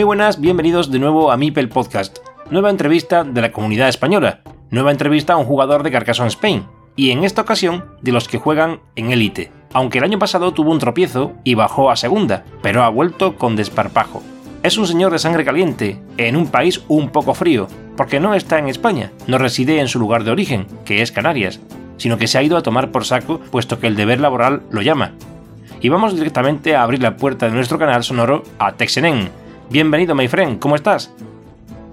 Muy buenas, bienvenidos de nuevo a Mipel Podcast. Nueva entrevista de la comunidad española. Nueva entrevista a un jugador de Carcassonne Spain. Y en esta ocasión de los que juegan en élite. Aunque el año pasado tuvo un tropiezo y bajó a segunda, pero ha vuelto con desparpajo. Es un señor de sangre caliente, en un país un poco frío, porque no está en España, no reside en su lugar de origen, que es Canarias, sino que se ha ido a tomar por saco puesto que el deber laboral lo llama. Y vamos directamente a abrir la puerta de nuestro canal sonoro a Texenen, Bienvenido, my friend, ¿cómo estás?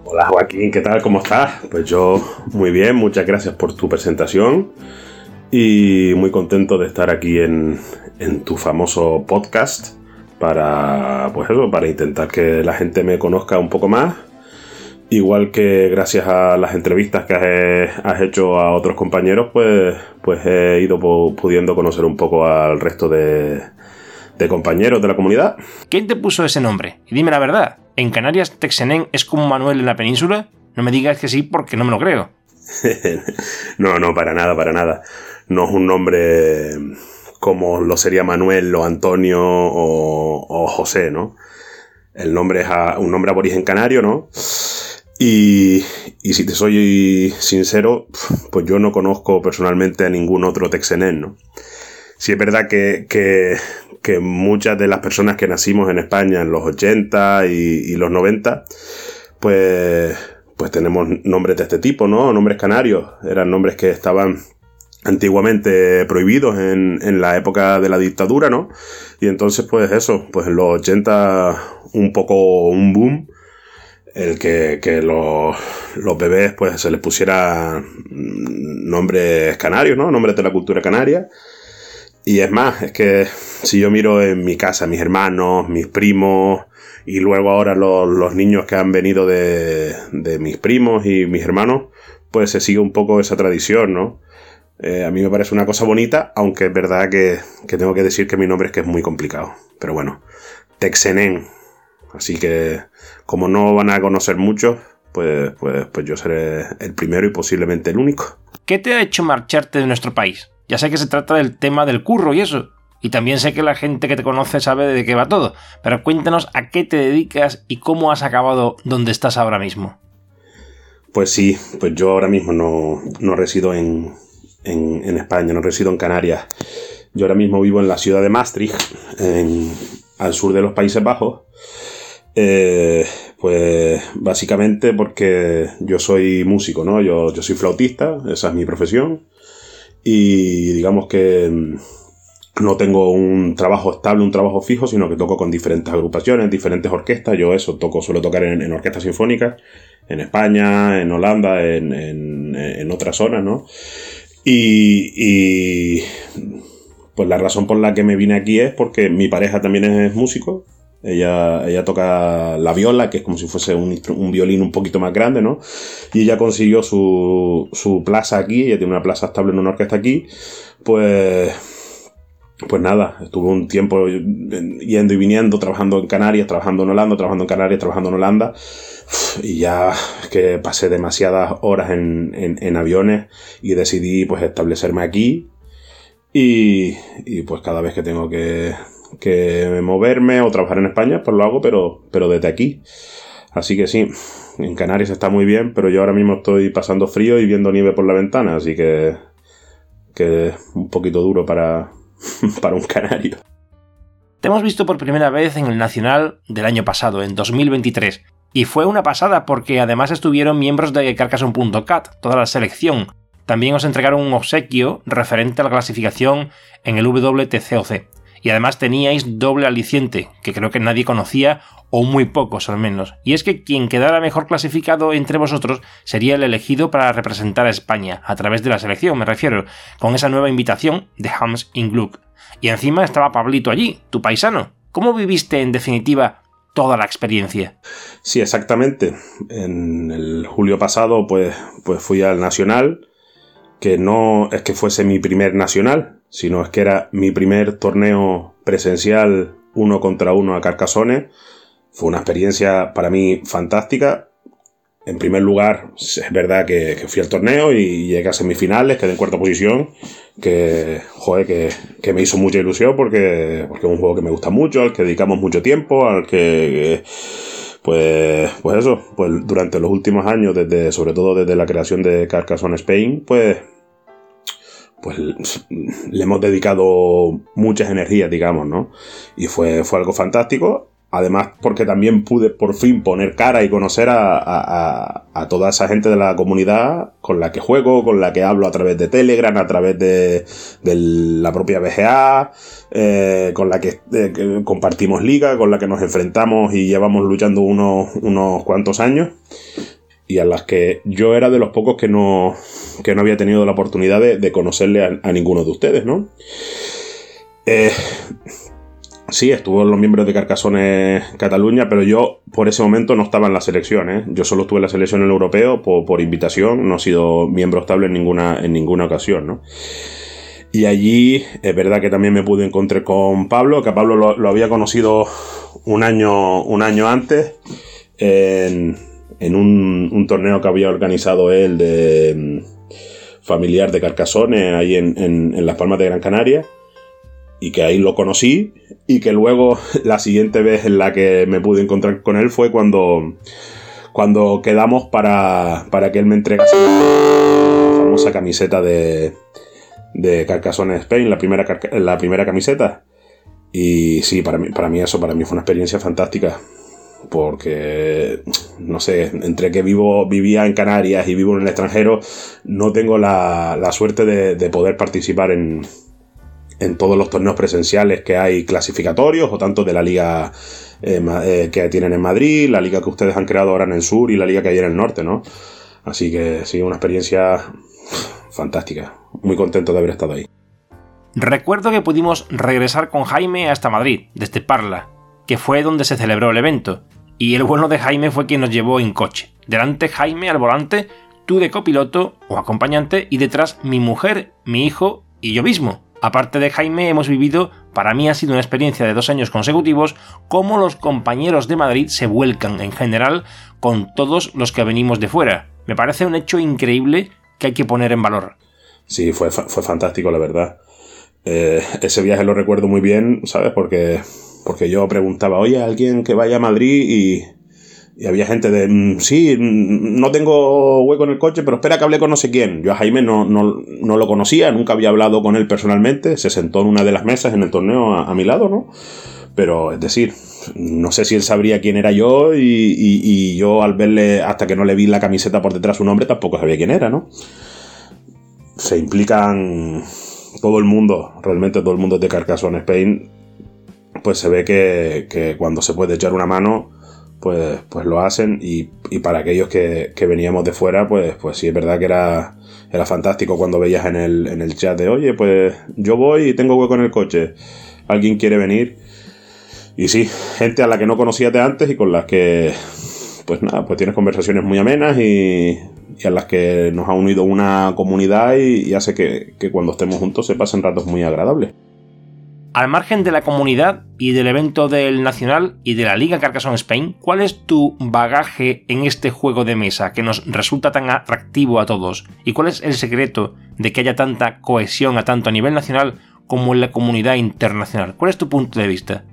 Hola Joaquín, ¿qué tal? ¿Cómo estás? Pues yo muy bien, muchas gracias por tu presentación y muy contento de estar aquí en, tu famoso podcast para, pues eso, para intentar que la gente me conozca un poco más. Igual que gracias a las entrevistas que has, hecho a otros compañeros, pues, pues he ido pudiendo conocer un poco al resto de, de compañeros de la comunidad. ¿Quién te puso ese nombre? Y dime la verdad, ¿en Canarias Texenen es como Manuel en la península? No me digas que sí porque no me lo creo. no, no, para nada, para nada. No es un nombre como lo sería Manuel o Antonio o, José, ¿no? El nombre es un nombre aborigen canario, ¿no? Y, y, si te soy sincero, pues yo no conozco personalmente a ningún otro texenén, ¿no? Sí es verdad que, que muchas de las personas que nacimos en España en los 80 y, los 90, pues, pues tenemos nombres de este tipo, ¿no? Nombres canarios. Eran nombres que estaban antiguamente prohibidos en, en, la época de la dictadura, ¿no? Y entonces, pues eso, pues en los 80 un poco un boom, el que, que los, los, bebés pues se les pusiera nombres canarios, ¿no? Nombres de la cultura canaria. Y es más, es que si yo miro en mi casa, mis hermanos, mis primos, y luego ahora los, niños que han venido de, mis primos y mis hermanos, pues se sigue un poco esa tradición, ¿no? Eh, a mí me parece una cosa bonita, aunque es verdad que, tengo que decir que mi nombre es que es muy complicado. Pero bueno, Texenen. Así que, como no van a conocer muchos, pues, pues, pues yo seré el primero y posiblemente el único. ¿Qué te ha hecho marcharte de nuestro país? Ya sé que se trata del tema del curro y eso. Y también sé que la gente que te conoce sabe de qué va todo. Pero cuéntanos a qué te dedicas y cómo has acabado donde estás ahora mismo. Pues sí, pues yo ahora mismo no, no resido en, en, España, no resido en Canarias. Yo ahora mismo vivo en la ciudad de Maastricht, al sur de los Países Bajos. Eh, pues básicamente porque yo soy músico, ¿no? Yo, yo soy flautista, esa es mi profesión y digamos que mm, no tengo un trabajo estable, un trabajo fijo, sino que toco con diferentes agrupaciones, diferentes orquestas. Yo eso, toco, suelo tocar en, orquestas sinfónicas, en España, en Holanda, en, otras zonas, ¿no? Y, pues la razón por la que me vine aquí es porque mi pareja también es músico, ella, ella toca la viola, que es como si fuese un, violín un poquito más grande, ¿no? Y ella consiguió su, su plaza aquí, ella tiene una plaza estable en una orquesta aquí, pues pues nada, estuve un tiempo yendo y viniendo, trabajando en Canarias, trabajando en Holanda, trabajando en Canarias, trabajando en Holanda. Y ya que pasé demasiadas horas en, en, aviones y decidí pues establecerme aquí. Y, y, pues cada vez que tengo que que moverme o trabajar en España, pues lo hago, pero, pero desde aquí. Así que sí, en Canarias está muy bien, pero yo ahora mismo estoy pasando frío y viendo nieve por la ventana, así que, que es un poquito duro para, para un canario. Te hemos visto por primera vez en el Nacional del año pasado, en 2023. Y fue una pasada porque además estuvieron miembros de Carcassonne.cat, toda la selección. También os entregaron un obsequio referente a la clasificación en el WTCOC. Y además teníais doble aliciente, que creo que nadie conocía, o muy pocos al menos. Y es que quien quedara mejor clasificado entre vosotros sería el elegido para representar a España, a través de la selección, me refiero, con esa nueva invitación de Hams Ingluck. Y encima estaba Pablito allí, tu paisano. ¿Cómo viviste en definitiva toda la experiencia? Sí, exactamente. En el julio pasado, pues, pues fui al Nacional, que no es que fuese mi primer Nacional, sino es que era mi primer torneo presencial uno contra uno a Carcasones. Fue una experiencia para mí fantástica. En primer lugar, es verdad que, fui al torneo y llegué a semifinales, quedé en cuarta posición, que, joder, que, me hizo mucha ilusión porque, porque es un juego que me gusta mucho, al que dedicamos mucho tiempo, al que, pues, pues eso, pues durante los últimos años, desde, sobre todo desde la creación de Carcassonne Spain, pues pues le hemos dedicado muchas energías, digamos, ¿no? Y fue, fue algo fantástico. Además, porque también pude por fin poner cara y conocer a, toda esa gente de la comunidad con la que juego, con la que hablo a través de Telegram, a través de, la propia BGA, eh, con la que, eh, compartimos liga, con la que nos enfrentamos y llevamos luchando unos, cuantos años y a las que yo era de los pocos que no, que no había tenido la oportunidad de, conocerle a, ninguno de ustedes, ¿no? Eh, sí, estuvo en los miembros de Carcasones Cataluña, pero yo por ese momento no estaba en la selección, ¿eh? Yo solo estuve en la selección en el europeo por, invitación, no he sido miembro estable en ninguna, en ninguna ocasión, ¿no? Y allí es verdad que también me pude encontrar con Pablo, que a Pablo lo, había conocido un año, un año antes en, en un, torneo que había organizado él de mm, familiar de Carcasones ahí en, Las Palmas de Gran Canaria y que ahí lo conocí y que luego la siguiente vez en la que me pude encontrar con él fue cuando, cuando quedamos para, para que él me entregase la famosa camiseta de, de Carcassonne Spain, la primera, la primera camiseta. Y sí, para mí, para mí eso, para mí fue una experiencia fantástica porque no sé, entre que vivo, vivía en Canarias y vivo en el extranjero, no tengo la, suerte de, poder participar en, en todos los torneos presenciales que hay clasificatorios, o tanto de la liga eh, eh, que tienen en Madrid, la liga que ustedes han creado ahora en el sur y la liga que hay en el norte, ¿no? Así que sí, una experiencia fantástica. Muy contento de haber estado ahí. Recuerdo que pudimos regresar con Jaime hasta Madrid, desde Parla, que fue donde se celebró el evento, y el bueno de Jaime fue quien nos llevó en coche. Delante Jaime al volante, tú de copiloto o acompañante y detrás mi mujer, mi hijo y yo mismo. Aparte de Jaime hemos vivido, para mí ha sido una experiencia de dos años consecutivos, cómo los compañeros de Madrid se vuelcan en general con todos los que venimos de fuera. Me parece un hecho increíble que hay que poner en valor. Sí, fue, fue fantástico, la verdad. Eh, ese viaje lo recuerdo muy bien, ¿sabes? Porque porque yo preguntaba, oye, alguien que vaya a Madrid y, había gente de, mm, sí, mm, no tengo hueco en el coche, pero espera que hable con no sé quién. Yo a Jaime no, no, lo conocía, nunca había hablado con él personalmente, se sentó en una de las mesas en el torneo a, mi lado, ¿no? Pero es decir, no sé si él sabría quién era yo y, y, yo al verle, hasta que no le vi la camiseta por detrás su nombre, tampoco sabía quién era, ¿no? Se implican todo el mundo, realmente todo el mundo de Carcassonne Spain pues se ve que, cuando se puede echar una mano, pues, pues lo hacen. Y, para aquellos que, veníamos de fuera, pues, pues sí es verdad que era, era fantástico cuando veías en el, en el chat de, oye, pues yo voy y tengo hueco en el coche. ¿Alguien quiere venir? Y sí, gente a la que no conocías de antes y con las que, pues nada, pues tienes conversaciones muy amenas y, y a las que nos ha unido una comunidad y, hace que, que, cuando estemos juntos se pasen ratos muy agradables. Al margen de la comunidad y del evento del Nacional y de la Liga Carcassonne Spain, ¿cuál es tu bagaje en este juego de mesa que nos resulta tan atractivo a todos? ¿Y cuál es el secreto de que haya tanta cohesión a tanto a nivel nacional como en la comunidad internacional? ¿Cuál es tu punto de vista?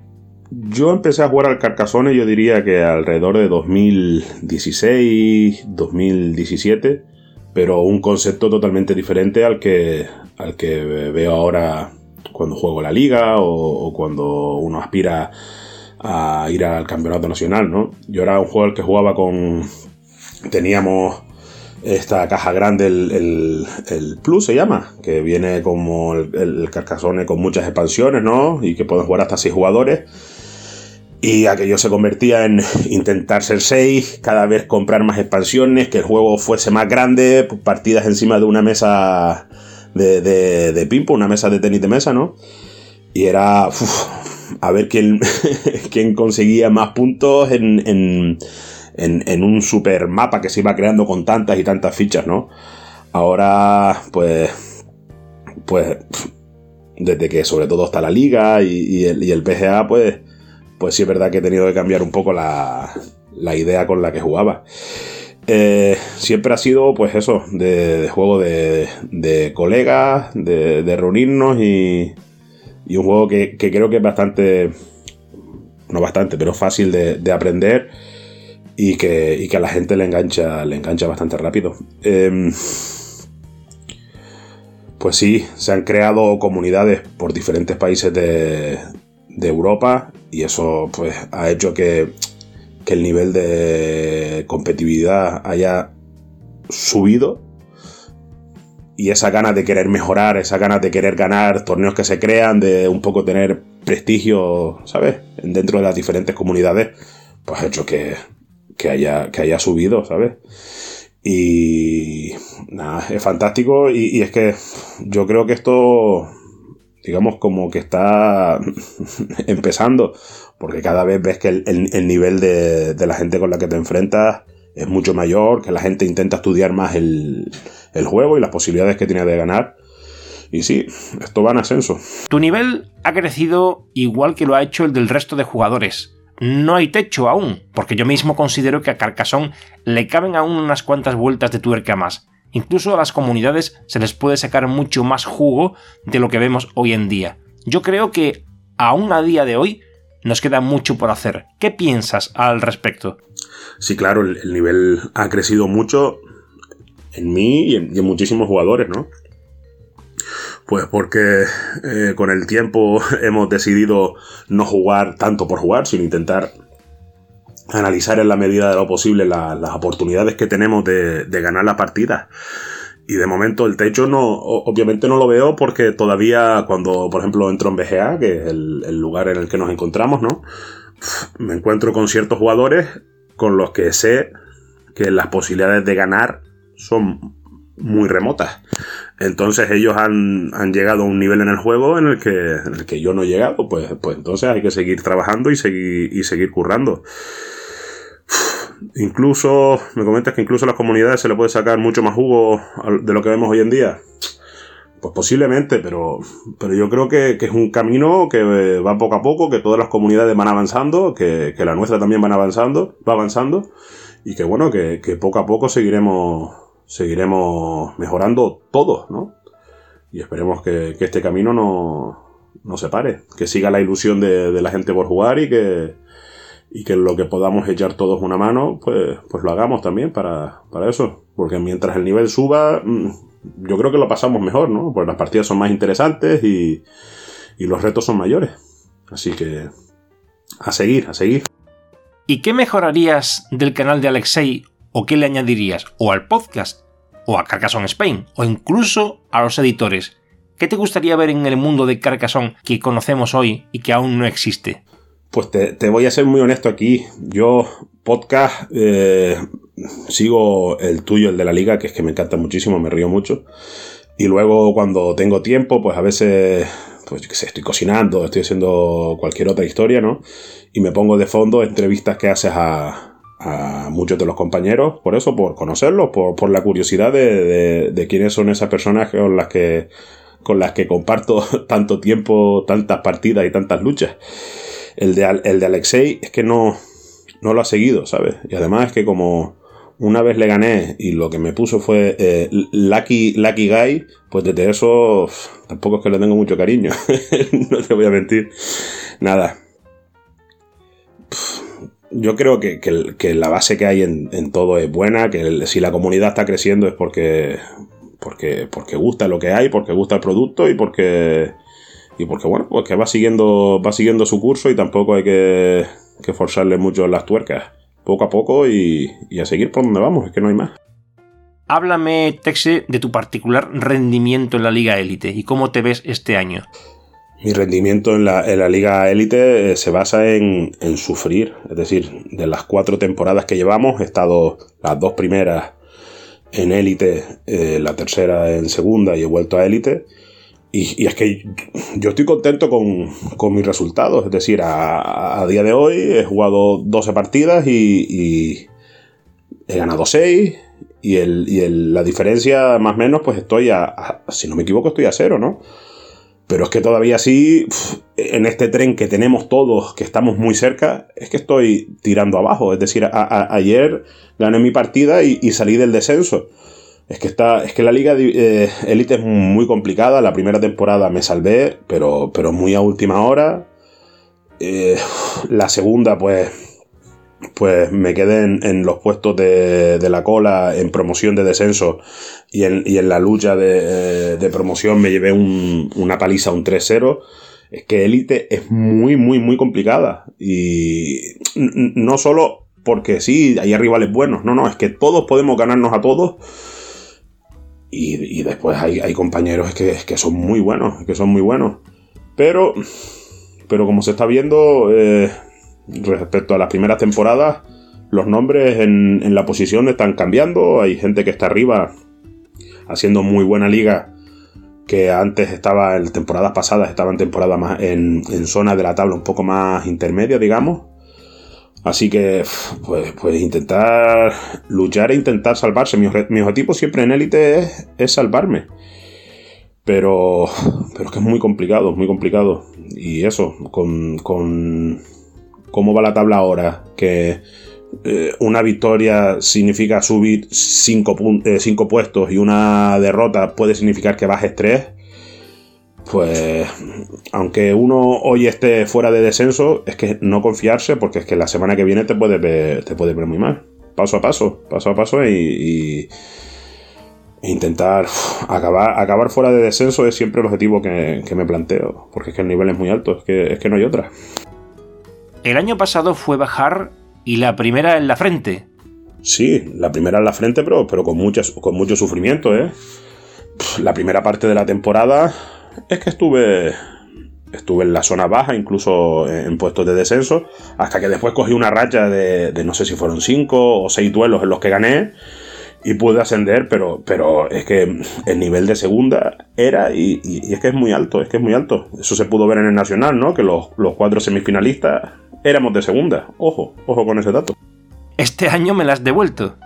Yo empecé a jugar al Carcassonne, yo diría que alrededor de 2016, 2017, pero un concepto totalmente diferente al que, al que veo ahora cuando juego la liga o, cuando uno aspira a ir al campeonato nacional, ¿no? Yo era un al que jugaba con... Teníamos esta caja grande, el, Plus se llama, que viene como el, el, Carcassonne con muchas expansiones, ¿no? Y que pueden jugar hasta 6 jugadores. Y aquello se convertía en intentar ser 6, cada vez comprar más expansiones, que el juego fuese más grande, partidas encima de una mesa de, de, de ping una mesa de tenis de mesa, ¿no? Y era a ver quién, quién conseguía más puntos en, en, en, un super mapa que se iba creando con tantas y tantas fichas, ¿no? Ahora, pues, pues, desde que sobre todo está la liga y, el, y el PGA, pues, pues sí es verdad que he tenido que cambiar un poco la, la idea con la que jugaba. Eh, siempre ha sido, pues eso, de, juego de, colegas, de, reunirnos y, y un juego que, creo que es bastante, no bastante, pero fácil de, aprender y que, que, a la gente le engancha, le engancha bastante rápido. Em, pues sí, se han creado comunidades por diferentes países de, de Europa y eso pues ha hecho que, que el nivel de competitividad haya subido y esa ganas de querer mejorar, esa ganas de querer ganar torneos que se crean, de un poco tener prestigio, ¿sabes? Dentro de las diferentes comunidades, pues ha hecho que, haya, que haya subido, ¿sabes? Y nada, es fantástico y, es que yo creo que esto, digamos, como que está empezando, porque cada vez ves que el, nivel de, de la gente con la que te enfrentas es mucho mayor, que la gente intenta estudiar más el, el juego y las posibilidades que tiene de ganar. Y sí, esto va en ascenso. Tu nivel ha crecido igual que lo ha hecho el del resto de jugadores. No hay techo aún, porque yo mismo considero que a Carcassonne le caben aún unas cuantas vueltas de tuerca más. Incluso a las comunidades se les puede sacar mucho más jugo de lo que vemos hoy en día. Yo creo que aún a día de hoy nos queda mucho por hacer. ¿Qué piensas al respecto? Sí, claro, el, nivel ha crecido mucho en mí y en, muchísimos jugadores, ¿no? Pues porque eh, con el tiempo hemos decidido no jugar tanto por jugar, sino intentar analizar en la medida de lo posible las oportunidades que tenemos de, ganar la partida. Y de momento el techo no, obviamente no lo veo porque todavía cuando, por ejemplo, entro en BGA, que es el, el lugar en el que nos encontramos, ¿no? Me encuentro con ciertos jugadores con los que sé que las posibilidades de ganar son muy remotas. Entonces ellos han, llegado a un nivel en el juego en el que, en el que yo no he llegado. Pues, pues entonces hay que seguir trabajando y seguir, y seguir currando. Incluso, me comentas que incluso a las comunidades se le puede sacar mucho más jugo de lo que vemos hoy en día. Pues posiblemente, pero, pero yo creo que, es un camino que va poco a poco, que todas las comunidades van avanzando, que, que la nuestra también van avanzando, va avanzando, y que bueno, que, que poco a poco seguiremos seguiremos mejorando todos, ¿no? Y esperemos que, este camino no, no, se pare, que siga la ilusión de, la gente por jugar y que, y que lo que podamos echar todos una mano, pues, pues lo hagamos también para, para eso. Porque mientras el nivel suba, mm, yo creo que lo pasamos mejor, ¿no? Pues las partidas son más interesantes y, y los retos son mayores. Así que a seguir, a seguir. ¿Y qué mejorarías del canal de Alexei o qué le añadirías o al podcast, o a Carcassonne Spain, o incluso a los editores. ¿Qué te gustaría ver en el mundo de Carcassonne que conocemos hoy y que aún no existe? Pues te, voy a ser muy honesto aquí. Yo, podcast, eh, sigo el tuyo, el de la liga, que es que me encanta muchísimo, me río mucho. Y luego cuando tengo tiempo, pues a veces, pues yo qué sé, estoy cocinando, estoy haciendo cualquier otra historia, ¿no? Y me pongo de fondo entrevistas que haces a, muchos de los compañeros, por eso, por conocerlos, por, la curiosidad de, quiénes son esas personas con las que con las que comparto tanto tiempo, tantas partidas y tantas luchas. El de, el de Alexei es que no, no lo ha seguido, ¿sabes? Y además es que como una vez le gané y lo que me puso fue eh, Lucky, Lucky Guy, pues desde eso tampoco es que le tengo mucho cariño, no te voy a mentir. Nada, yo creo que, la base que hay en, todo es buena, que si la comunidad está creciendo es porque, porque, porque gusta lo que hay, porque gusta el producto y porque, y porque bueno, pues que va siguiendo, va siguiendo su curso y tampoco hay que, que forzarle mucho las tuercas. Poco a poco y, y a seguir por donde vamos, es que no hay más. Háblame, Texe, de tu particular rendimiento en la Liga Élite y cómo te ves este año. Mi rendimiento en la, en la Liga Élite eh, se basa en, en, sufrir. Es decir, de las cuatro temporadas que llevamos, he estado las dos primeras en Élite, eh, la tercera en segunda y he vuelto a Élite. Y, es que yo estoy contento con, con mis resultados. Es decir, a, día de hoy he jugado 12 partidas y, he ganado 6. Y, el, y el, la diferencia, más o menos, pues estoy a, a, si no me equivoco, estoy a cero, ¿no? Pero es que todavía sí, en este tren que tenemos todos, que estamos muy cerca, es que estoy tirando abajo. Es decir, ayer gané mi partida y, salí del descenso. Es que, está, es que la liga eh, élite es muy complicada. La primera temporada me salvé, pero, pero muy a última hora. Eh, la segunda, pues, pues me quedé en, los puestos de, de, la cola en promoción de descenso y en, y en la lucha de, de, promoción me llevé un, una paliza, un 3-0. Es que Elite es muy, muy, muy complicada. Y no solo porque sí, hay rivales buenos, no, no, es que todos podemos ganarnos a todos. Y, después hay, hay compañeros que, que, son muy buenos, que son muy buenos. Pero, pero como se está viendo, eh, respecto a las primeras temporadas, los nombres en, en, la posición están cambiando. Hay gente que está arriba haciendo muy buena liga que antes estaba en temporadas pasadas estaba en temporada más en, en, zona de la tabla un poco más intermedia digamos así que pues, intentar luchar e intentar salvarse. Mi, objetivo siempre en élite es, salvarme. Pero pero es que es muy complicado muy complicado. Y eso con, con cómo va la tabla ahora, que eh, una victoria significa subir 5 eh, puestos y una derrota puede significar que bajes 3, pues aunque uno hoy esté fuera de descenso, es que no confiarse porque es que la semana que viene te puede ver, te puede ver muy mal. Paso a paso, paso a paso y, y intentar acabar, acabar fuera de descenso es siempre el objetivo que, que, me planteo, porque es que el nivel es muy alto, es que, es que no hay otra. El año pasado fue bajar y la primera en la frente. Sí, la primera en la frente, pero, pero con, muchas, con mucho sufrimiento, ¿eh? La primera parte de la temporada es que estuve estuve en la zona baja, incluso en puestos de descenso, hasta que después cogí una racha de, no sé si fueron cinco o seis duelos en los que gané y pude ascender, pero, pero es que el nivel de segunda era y, y, es que es muy alto, es que es muy alto. Eso se pudo ver en el Nacional, ¿no? Que los, los cuatro semifinalistas éramos de segunda. Ojo, ojo con ese dato. Este año me la has devuelto.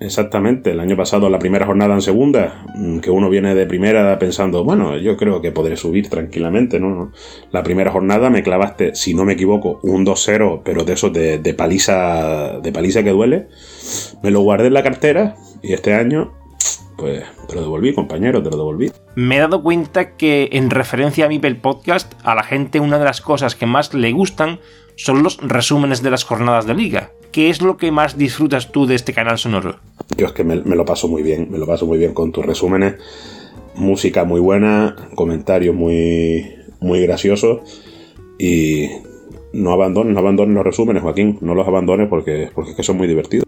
Exactamente, el año pasado la primera jornada en segunda, mm, que uno viene de primera pensando, bueno, yo creo que podré subir tranquilamente, ¿no? La primera jornada me clavaste, si no me equivoco, un 2-0, pero de esos de, paliza, de paliza que duele. Me lo guardé en la cartera y este año, pues te lo devolví, compañero, te lo devolví. Me he dado cuenta que en referencia a mi podcast, a la gente una de las cosas que más le gustan son los resúmenes de las jornadas de liga. ¿Qué es lo que más disfrutas tú de este canal sonoro? Yo es que me, me, lo paso muy bien, me lo paso muy bien con tus resúmenes. Música muy buena, comentarios muy, muy graciosos y no abandones, no abandones los resúmenes, Joaquín, no los abandones porque, porque es que son muy divertidos.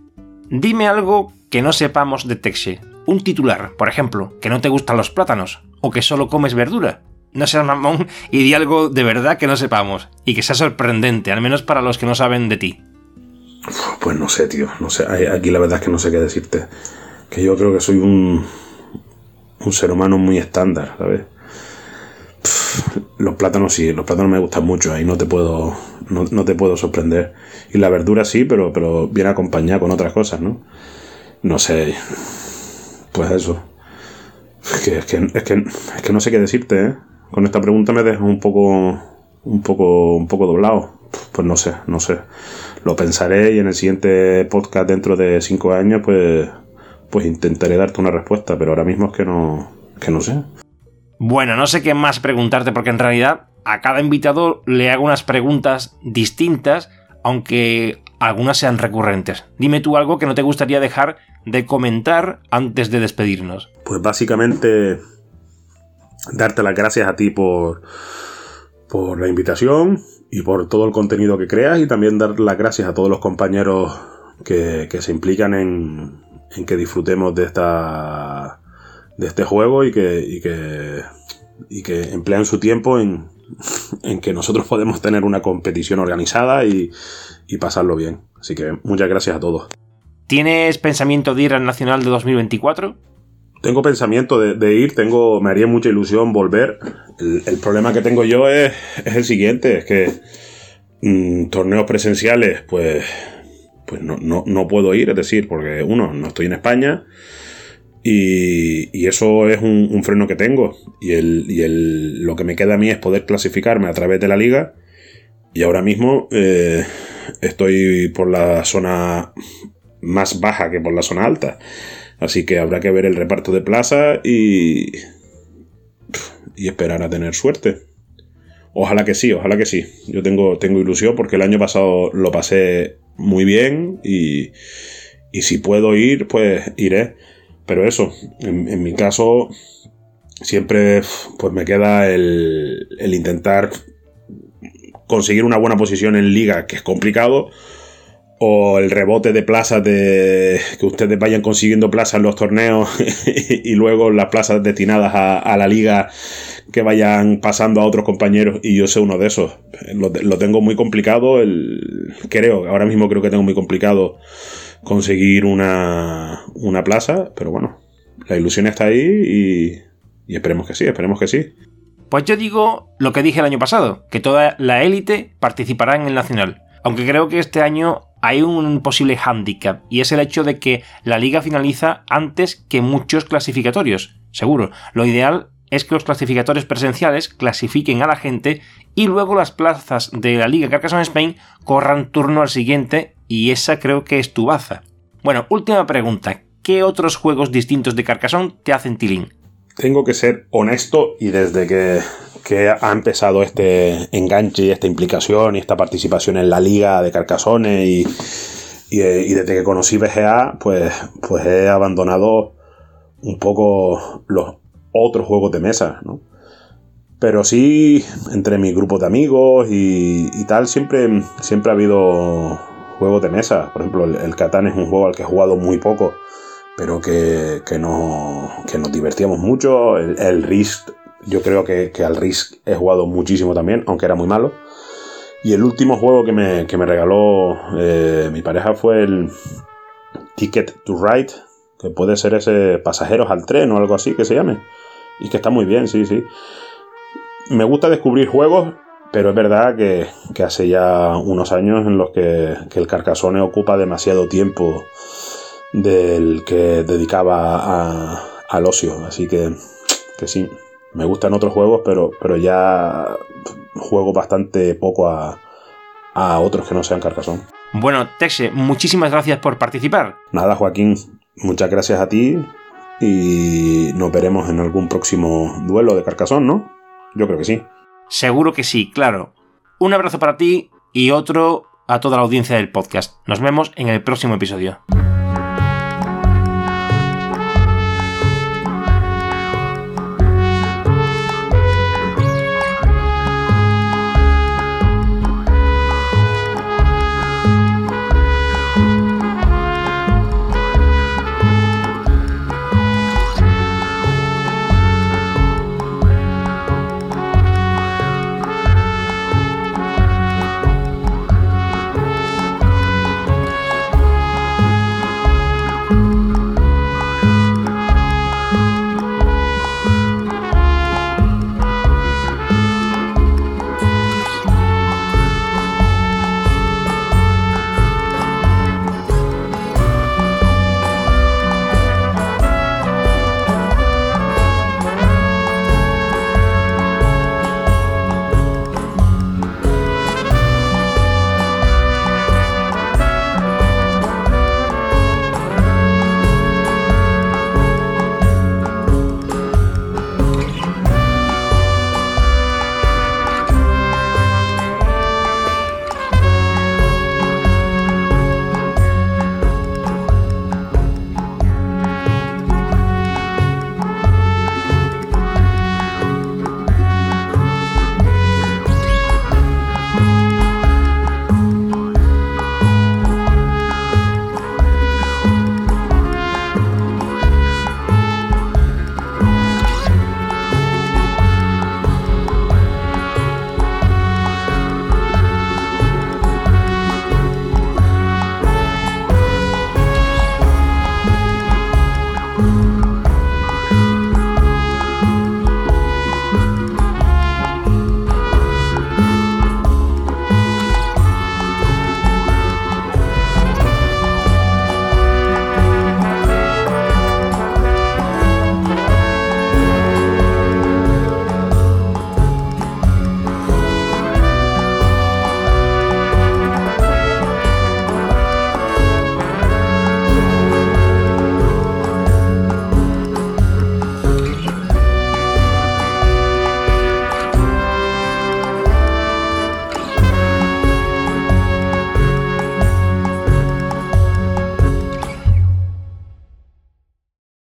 Dime algo que no sepamos de Texe. Un titular, por ejemplo, que no te gustan los plátanos o que solo comes verdura no seas mamón y di algo de verdad que no sepamos y que sea sorprendente, al menos para los que no saben de ti. Pues no sé, tío, no sé, aquí la verdad es que no sé qué decirte. Que yo creo que soy un, un ser humano muy estándar, ¿sabes? los plátanos sí, los plátanos me gustan mucho, ahí no te puedo, no, no, te puedo sorprender. Y la verdura sí, pero, pero viene acompañada con otras cosas, ¿no? No sé, pues eso. Es que, es que, es que, es que no sé qué decirte, ¿eh? con esta pregunta me dejas un poco, un poco, un poco doblado. Pues no sé, no sé. Lo pensaré y en el siguiente podcast dentro de cinco años, pues, pues intentaré darte una respuesta, pero ahora mismo es que no, que no sé. Bueno, no sé qué más preguntarte porque en realidad a cada invitado le hago unas preguntas distintas, aunque algunas sean recurrentes. Dime tú algo que no te gustaría dejar de comentar antes de despedirnos. Pues básicamente darte las gracias a ti por, por la invitación y por todo el contenido que creas y también dar las gracias a todos los compañeros que, se implican en, que disfrutemos de esta de este juego y que, y que, y que emplean su tiempo en, en que nosotros podemos tener una competición organizada y, y pasarlo bien. Así que muchas gracias a todos. ¿Tienes pensamiento de ir al Nacional de 2024? Tengo pensamiento de, ir, tengo, me haría mucha ilusión volver. El, problema que tengo yo es, el siguiente, es que mm, torneos presenciales, pues, pues no, no, puedo ir, es decir, porque uno, no estoy en España y, eso es un, freno que tengo. Y, el, y el, lo que me queda a mí es poder clasificarme a través de la liga. Y ahora mismo eh, estoy por la zona más baja que por la zona alta. Así que habrá que ver el reparto de plaza y. y esperar a tener suerte. Ojalá que sí, ojalá que sí. Yo tengo, tengo ilusión porque el año pasado lo pasé muy bien y, y si puedo ir, pues iré. Pero eso, en, mi caso, siempre pues me queda el, el intentar conseguir una buena posición en liga, que es complicado, o el rebote de plazas de que ustedes vayan consiguiendo plazas en los torneos y luego las plazas destinadas a, la liga que vayan pasando a otros compañeros y yo sé uno de esos. Lo, tengo muy complicado, el, creo, ahora mismo creo que tengo muy complicado conseguir una, una plaza, pero bueno, la ilusión está ahí y, y esperemos que sí, esperemos que sí. Pues yo digo lo que dije el año pasado, que toda la élite participará en el Nacional. Aunque creo que este año hay un posible hándicap y es el hecho de que la liga finaliza antes que muchos clasificatorios. Seguro, lo ideal es que los clasificatorios presenciales clasifiquen a la gente y luego las plazas de la Liga Carcassonne Spain corran turno al siguiente y esa creo que es tu baza. Bueno, última pregunta. ¿Qué otros juegos distintos de Carcassonne te hacen tilín? Tengo que ser honesto y desde que, ha empezado este enganche y esta implicación y esta participación en la liga de Carcassonne y, y, desde que conocí BGA, pues, pues he abandonado un poco los otros juegos de mesa, ¿no? Pero sí, entre mi grupo de amigos y, tal, siempre, siempre ha habido juegos de mesa. Por ejemplo, el, el Catán es un juego al que he jugado muy poco pero que, que, no, que nos divertíamos mucho. El, Risk, yo creo que, al Risk he jugado muchísimo también, aunque era muy malo. Y el último juego que me, regaló eh, mi pareja fue el Ticket to Ride, que puede ser ese Pasajeros al tren o algo así que se llame. Y que está muy bien, sí, sí. Me gusta descubrir juegos, pero es verdad que, hace ya unos años en los que, que el Carcassonne ocupa demasiado tiempo del que dedicaba al ocio. Así que, que sí, me gustan otros juegos, pero, pero ya juego bastante poco a, a otros que no sean Carcassonne. Bueno, Texe, muchísimas gracias por participar. Nada, Joaquín, muchas gracias a ti y nos veremos en algún próximo duelo de Carcassonne, ¿no? Yo creo que sí. Seguro que sí, claro. Un abrazo para ti y otro a toda la audiencia del podcast. Nos vemos en el próximo episodio.